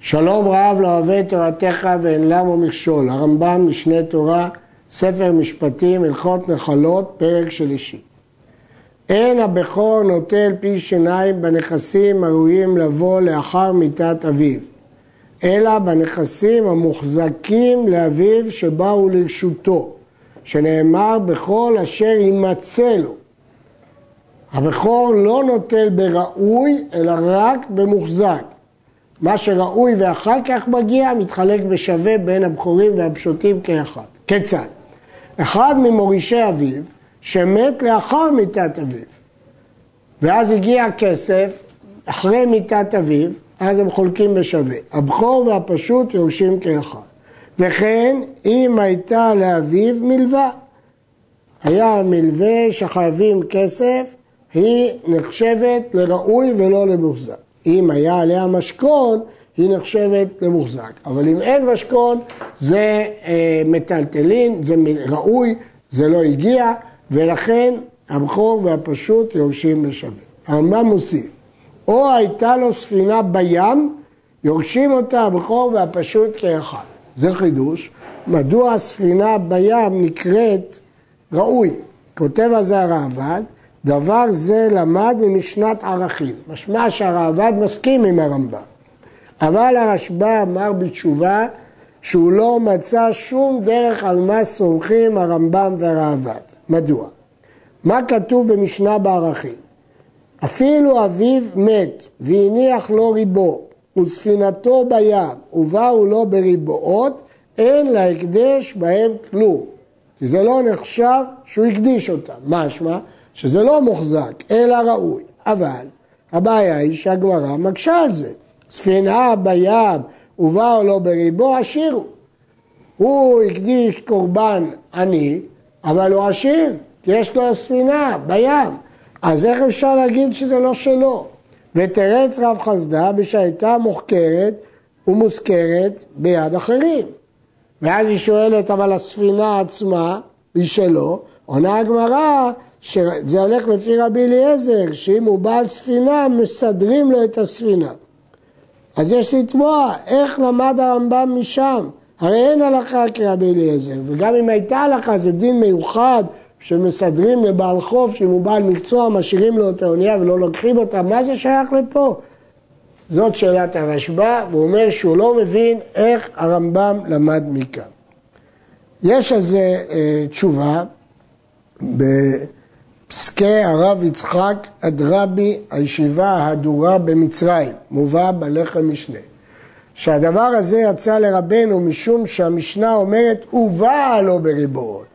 שלום רב לא אוהב תורתך ואין למו מכשול, הרמב"ם, משנה תורה, ספר משפטים, הלכות נחלות, פרק שלישי. אין הבכור נוטל פי שיניים בנכסים הראויים לבוא לאחר מיתת אביו, אלא בנכסים המוחזקים לאביו שבאו לרשותו, שנאמר בכל אשר יימצא לו. הבכור לא נוטל בראוי, אלא רק במוחזק. מה שראוי ואחר כך מגיע, מתחלק בשווה בין הבכורים והפשוטים כאחד. כיצד? אחד ממורישי אביו, שמת לאחר מיתת אביו, ואז הגיע הכסף אחרי מיתת אביו, אז הם חולקים בשווה. הבכור והפשוט יורשים כאחד. וכן, אם הייתה לאביו מלווה. היה מלווה שחייבים כסף, היא נחשבת לראוי ולא למוחזק. אם היה עליה משכון, היא נחשבת למוחזק. אבל אם אין משכון, זה אה, מטלטלין, זה ראוי, זה לא הגיע, ולכן הבכור והפשוט יורשים בשווה. הרמב"ם מוסיף, או הייתה לו ספינה בים, יורשים אותה הבכור והפשוט כאחד. זה חידוש. מדוע הספינה בים נקראת ראוי? כותב על זה הרעב"ד, דבר זה למד ממשנת ערכים. משמע שהרעב"ד מסכים עם הרמב"ם. אבל הרשב"א אמר בתשובה שהוא לא מצא שום דרך על מה סומכים הרמב"ם והרעב"ד. מדוע? מה כתוב במשנה בערכים? אפילו אביו מת והניח לו ריבו וספינתו בים ובאו לו בריבועות, אין להקדש בהם כלום. כי זה לא נחשב שהוא הקדיש אותם. משמע שזה לא מוחזק, אלא ראוי. אבל הבעיה היא שהגמרא מקשה על זה. ספינה בים ובאו לו בריבו, עשירו. הוא הקדיש קורבן עני, אבל הוא עשיר, כי יש לו ספינה בים. אז איך אפשר להגיד שזה לא שלו? ותרץ רב חסדה בשהייתה מוחקרת ומוזכרת ביד אחרים. ואז היא שואלת, אבל הספינה עצמה היא שלו? עונה הגמרא שזה הולך לפי רבי אליעזר, שאם הוא בעל ספינה, מסדרים לו את הספינה. אז יש לתמוה, איך למד הרמב"ם משם? הרי אין הלכה כרבי אליעזר, וגם אם הייתה הלכה זה דין מיוחד שמסדרים לבעל חוף, שאם הוא בעל מקצוע, משאירים לו את האונייה ולא לוקחים אותה, מה זה שייך לפה? זאת שאלת הרשב"א, והוא אומר שהוא לא מבין איך הרמב"ם למד מכאן. יש על זה אה, תשובה, ב... פסקי הרב יצחק אדרבי, הישיבה ההדורה במצרים, מובא בלחם משנה. שהדבר הזה יצא לרבנו משום שהמשנה אומרת ובאה לו בריבועות,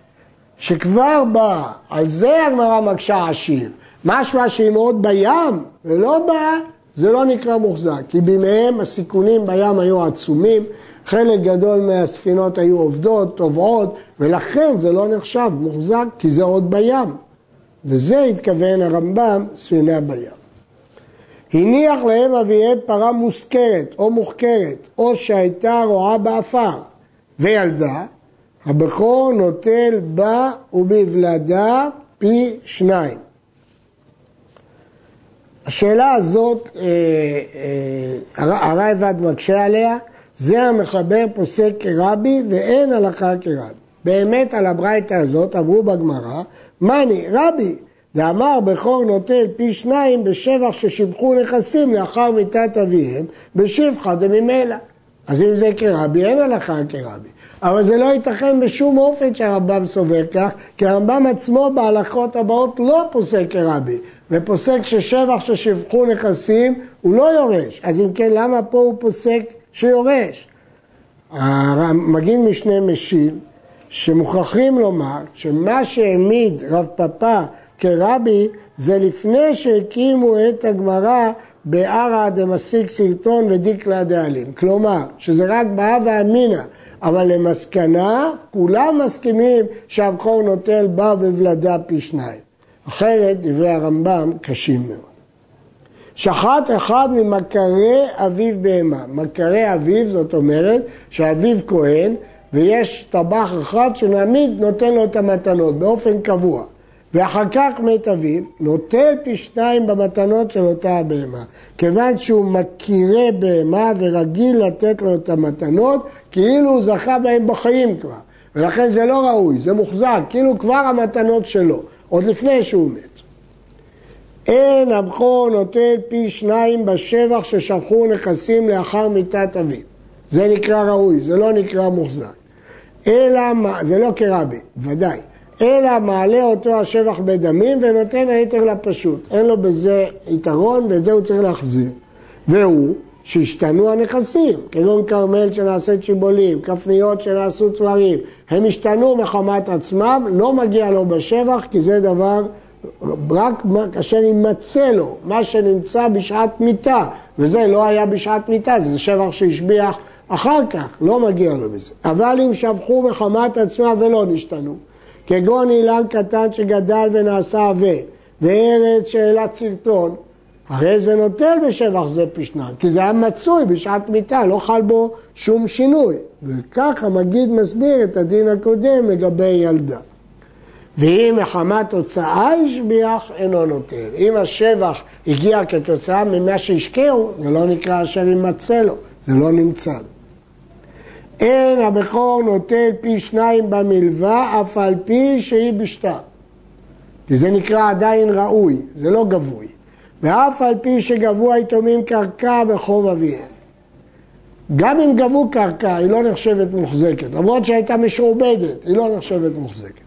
שכבר באה, על זה הגמרא מקשה עשיר. משמע שאם עוד בים ולא באה, זה לא נקרא מוחזק, כי בימיהם הסיכונים בים היו עצומים, חלק גדול מהספינות היו אובדות, טובעות, ולכן זה לא נחשב מוחזק, כי זה עוד בים. וזה התכוון הרמב"ם, ספינה בים. הניח להם אביהם פרה מושכרת או מוחכרת, או שהייתה רועה באפר, וילדה, הבכור נוטל בה ובוולדה פי שניים. השאלה הזאת, אה, אה, הרייבד מקשה עליה, זה המחבר פוסק כרבי ואין הלכה כרבי. באמת על הברייתא הזאת אמרו בגמרא, מאני רבי, ואמר בכור נוטל פי שניים בשבח ששיבחו נכסים לאחר מיתת אביהם, בשבחה דממילא. אז אם זה כרבי, אין הלכה כרבי. אבל זה לא ייתכן בשום אופן שהרמב"ם סובר כך, כי הרמב"ם עצמו בהלכות הבאות לא פוסק כרבי, ופוסק ששבח ששיבחו נכסים הוא לא יורש. אז אם כן, למה פה הוא פוסק שיורש? מגין משנה משיב שמוכרחים לומר שמה שהעמיד רב פאפא כרבי זה לפני שהקימו את הגמרא בערא דמסיק סרטון ודיקלה דאלים. כלומר, שזה רק בהווה אמינא, אבל למסקנה כולם מסכימים שהבכור נוטל בה וולדה פי שניים. אחרת דברי הרמב"ם קשים מאוד. שחט אחד ממכרי אביו בהמה. מכרי אביו זאת אומרת שאביו כהן ויש טבח אחד שנעמיד נותן לו את המתנות באופן קבוע. ואחר כך מת אביו, נוטל פי שניים במתנות של אותה הבהמה. כיוון שהוא מכירי בהמה ורגיל לתת לו את המתנות, כאילו הוא זכה בהם בחיים כבר. ולכן זה לא ראוי, זה מוחזק, כאילו כבר המתנות שלו, עוד לפני שהוא מת. אין הבכור נוטל פי שניים בשבח ששפכו נכסים לאחר מיתת אביו. זה נקרא ראוי, זה לא נקרא מוחזק. אלא, זה לא כרבי, ודאי. אלא מעלה אותו השבח בדמים ונותן היתר לפשוט. אין לו בזה יתרון ואת זה הוא צריך להחזיר. והוא שהשתנו הנכסים, כגון כרמל שנעשית שיבולים, כפניות שנעשו צווארים, הם השתנו מחמת עצמם, לא מגיע לו בשבח כי זה דבר רק כאשר יימצא לו מה שנמצא בשעת מיתה, וזה לא היה בשעת מיתה, זה שבח שהשביח אחר כך, לא מגיע לו בזה. אבל אם שבחו מחמת עצמם ולא נשתנו, כגון אילן קטן שגדל ונעשה עבה, וארץ שאלת סרטון, הרי זה נוטל בשבח זה שניים, כי זה היה מצוי בשעת מיתה, לא חל בו שום שינוי. וכך המגיד מסביר את הדין הקודם לגבי ילדה. ואם מחמת הוצאה השביח, אינו נוטל. אם השבח הגיע כתוצאה ממה שהשקיעו, זה לא נקרא אשר יימצא לו, זה לא נמצא לו. אין הבכור נוטל פי שניים במלווה, אף על פי שהיא בשטר. כי זה נקרא עדיין ראוי, זה לא גבוי. ואף על פי שגבו היתומים קרקע בחוב אביהם. גם אם גבו קרקע, היא לא נחשבת מוחזקת, למרות שהייתה משועבדת, היא לא נחשבת מוחזקת.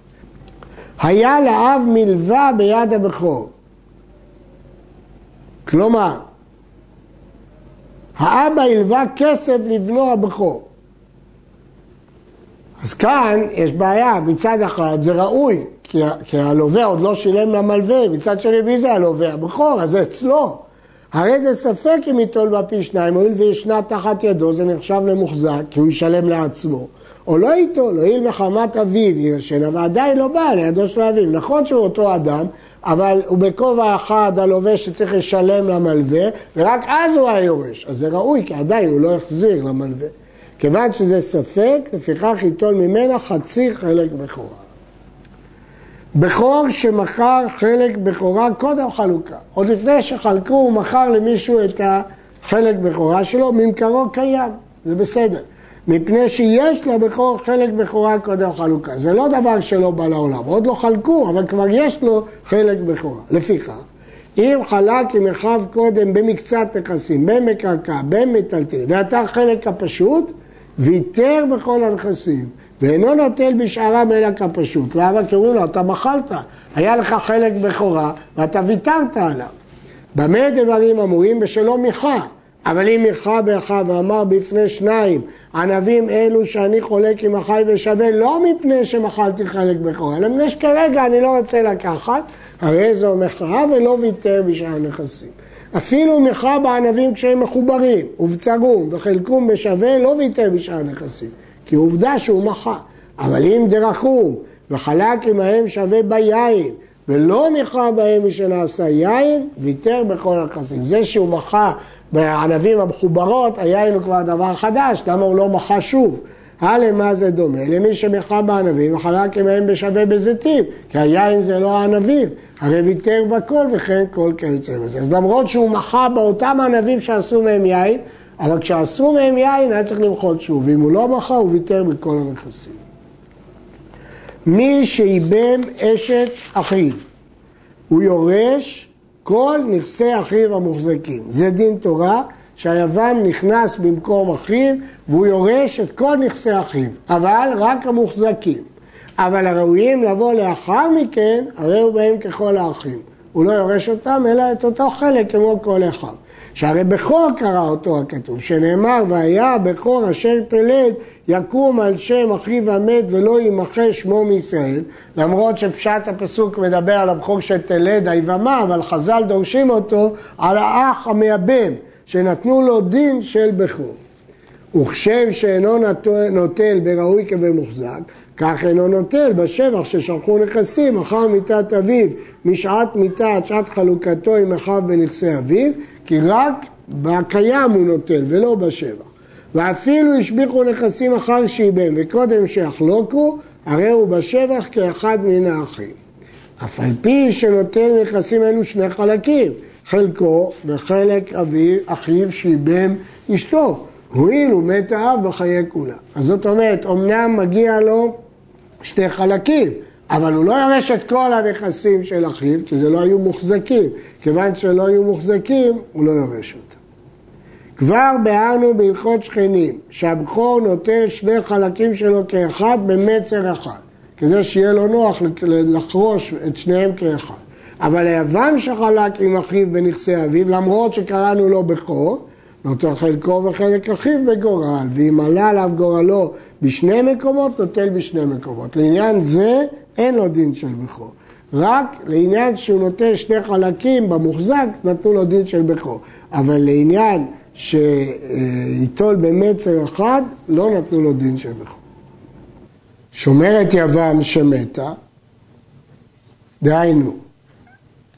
היה לאב מלווה ביד הבכור. כלומר, האבא הלווה כסף לבנו הבכור. אז כאן יש בעיה, מצד אחד זה ראוי, כי, הלווה עוד לא שילם למלווה, מצד שני מי זה הלווה? הבכור, אז זה אצלו. הרי זה ספק אם ייטול בה פי שניים, הואיל וישנה תחת ידו, זה נחשב למוחזק, כי הוא ישלם לעצמו. או לא ייטול, הואיל מחמת אביו ירשן, אבל עדיין לא בא לידו של אביו. נכון שהוא אותו אדם, אבל הוא בכובע אחד הלווה שצריך לשלם למלווה, ורק אז הוא היורש. אז זה ראוי, כי עדיין הוא לא יחזיר למלווה. כיוון שזה ספק, לפיכך ייטול ממנה חצי חלק בכורה. בכור שמכר חלק בכורה קודם חלוקה. עוד לפני שחלקו הוא מכר למישהו את החלק בכורה שלו, ממכרו קיים, זה בסדר. מפני שיש לבכור חלק בכורה קודם חלוקה. זה לא דבר שלא בא לעולם, עוד לא חלקו, אבל כבר יש לו חלק בכורה. לפיכך, אם חלק עם אחיו קודם במקצת נכסים, בין מקרקע, בין מטלטל, ואתה חלק הפשוט, ויתר בכל הנכסים, ואינו נוטל בשערם אלא כפשוט. למה? כי אומרים לו, אתה מחלת, היה לך חלק בכורה ואתה ויתרת עליו. במה דברים אמורים? בשלא מיכה. אבל אם מיכה באחיו ואמר בפני שניים, ענבים אלו שאני חולק עם אחי ושווה, לא מפני שמחלתי חלק בכורה, אלא מפני שכרגע אני לא רוצה לקחת, הרי זו מחאה ולא ויתר בשאר נכסים. אפילו מחה בענבים כשהם מחוברים, ובצגום וחלקום בשווה, לא ויתר בשאר נכסים, כי עובדה שהוא מחה. אבל אם דרחום וחלק עמהם שווה ביין, ולא מחה בהם משנעשה יין, ויתר בכל הנכסים. זה שהוא מחה בענבים המחוברות, היין הוא כבר דבר חדש, למה הוא לא מחה שוב? הלאה מה זה דומה? למי שמחה בענבים וחלק עמהם בשווה בזיתים, כי היין זה לא הענבים, הרי ויתר בכל וכן כל כיוצא בזה. אז למרות שהוא מחה באותם ענבים שעשו מהם יין, אבל כשעשו מהם יין היה צריך למחות שוב, ואם הוא לא מחה הוא ויתר בכל הנכסים. מי שאיבם אשת אחיו, הוא יורש כל נכסי אחיו המוחזקים. זה דין תורה שהיוון נכנס במקום אחיו והוא יורש את כל נכסי אחיו, אבל רק המוחזקים. אבל הראויים לבוא לאחר מכן, הרי הוא בהם ככל האחים. הוא לא יורש אותם, אלא את אותו חלק כמו כל אחד. שהרי בכור קרא אותו הכתוב, שנאמר, והיה בכור אשר תלד יקום על שם אחיו המת ולא יימחה שמו מישראל, למרות שפשט הפסוק מדבר על הבכור שתלד היבמה, אבל חז"ל דורשים אותו על האח המייבם, שנתנו לו דין של בכור. וכשם שאינו נוטל בראוי כבמוחזק, כך אינו נוטל בשבח ששלחו נכסים אחר מיתת אביו, משעת מיתה עד שעת חלוקתו עם אחיו בנכסי אביו, כי רק בקיים הוא נוטל ולא בשבח. ואפילו השביחו נכסים אחר שאיבם וקודם שיחלוקו, הרי הוא בשבח כאחד מן האחים. אף על פי שנותן נכסים אלו שני חלקים, חלקו וחלק אביו, אחיו שאיבם אשתו. הואיל ומת האב בחיי כולה. אז זאת אומרת, אמנם מגיע לו שתי חלקים, אבל הוא לא יורש את כל הנכסים של אחיו, כי זה לא היו מוחזקים. כיוון שלא היו מוחזקים, הוא לא יורש אותם. כבר ביארנו בהלכות שכנים, שהבכור נוטל שני חלקים שלו כאחד במצר אחד, כדי שיהיה לו נוח לחרוש את שניהם כאחד. אבל היוון שחלק עם אחיו בנכסי אביו, למרות שקראנו לו בכור, נוטל חלקו וחלק אחיו בגורל, ואם עלה עליו גורלו בשני מקומות, נוטל בשני מקומות. לעניין זה אין לו דין של בכור. רק לעניין שהוא נוטל שני חלקים במוחזק, נתנו לו דין של בכור. אבל לעניין שייטול במצר אחד, לא נתנו לו דין של בכור. שומרת יבם שמתה, דהיינו,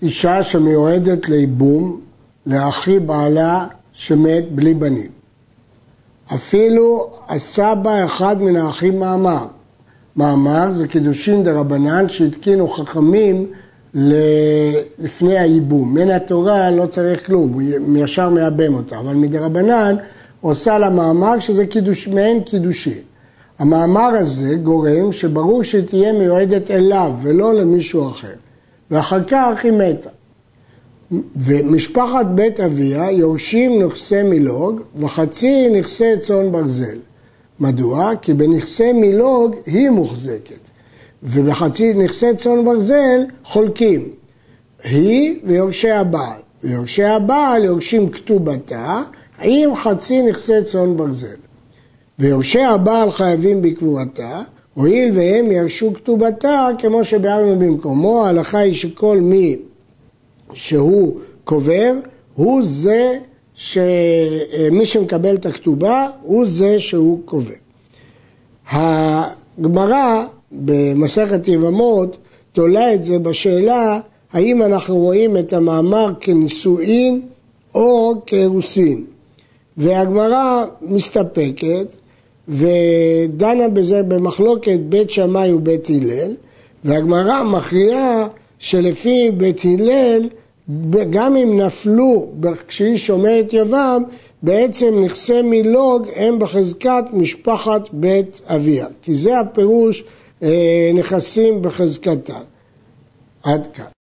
אישה שמיועדת לייבום לאחי בעלה שמת בלי בנים. אפילו בה אחד מן האחים מאמר. מאמר זה קידושין דה רבנן שהתקינו חכמים לפני הייבום. מן התורה לא צריך כלום, הוא ישר מייבם אותה, אבל מדה רבנן עושה לה מאמר שזה קידוש, מעין קידושין. המאמר הזה גורם שברור שהיא תהיה מיועדת אליו ולא למישהו אחר. ואחר כך היא מתה. ומשפחת בית אביה יורשים נכסי מילוג וחצי נכסי צאן ברזל. מדוע? כי בנכסי מילוג היא מוחזקת, ובחצי נכסי צאן ברזל חולקים. היא ויורשי הבעל. ויורשי הבעל יורשים כתובתה עם חצי נכסי צאן ברזל. ויורשי הבעל חייבים בקבורתה, הואיל והם ירשו כתובתה כמו שביארנו במקומו, ההלכה היא שכל מי שהוא קובר, הוא זה שמי שמקבל את הכתובה הוא זה שהוא קובע. הגמרא במסכת יבמות תולה את זה בשאלה האם אנחנו רואים את המאמר כנישואין או כאירוסין. והגמרא מסתפקת ודנה בזה במחלוקת בית שמאי ובית הלל, והגמרא מכריעה שלפי בית הלל גם אם נפלו כשהיא שומרת יבם, בעצם נכסי מילוג הם בחזקת משפחת בית אביה, כי זה הפירוש אה, נכסים בחזקתה. עד כאן.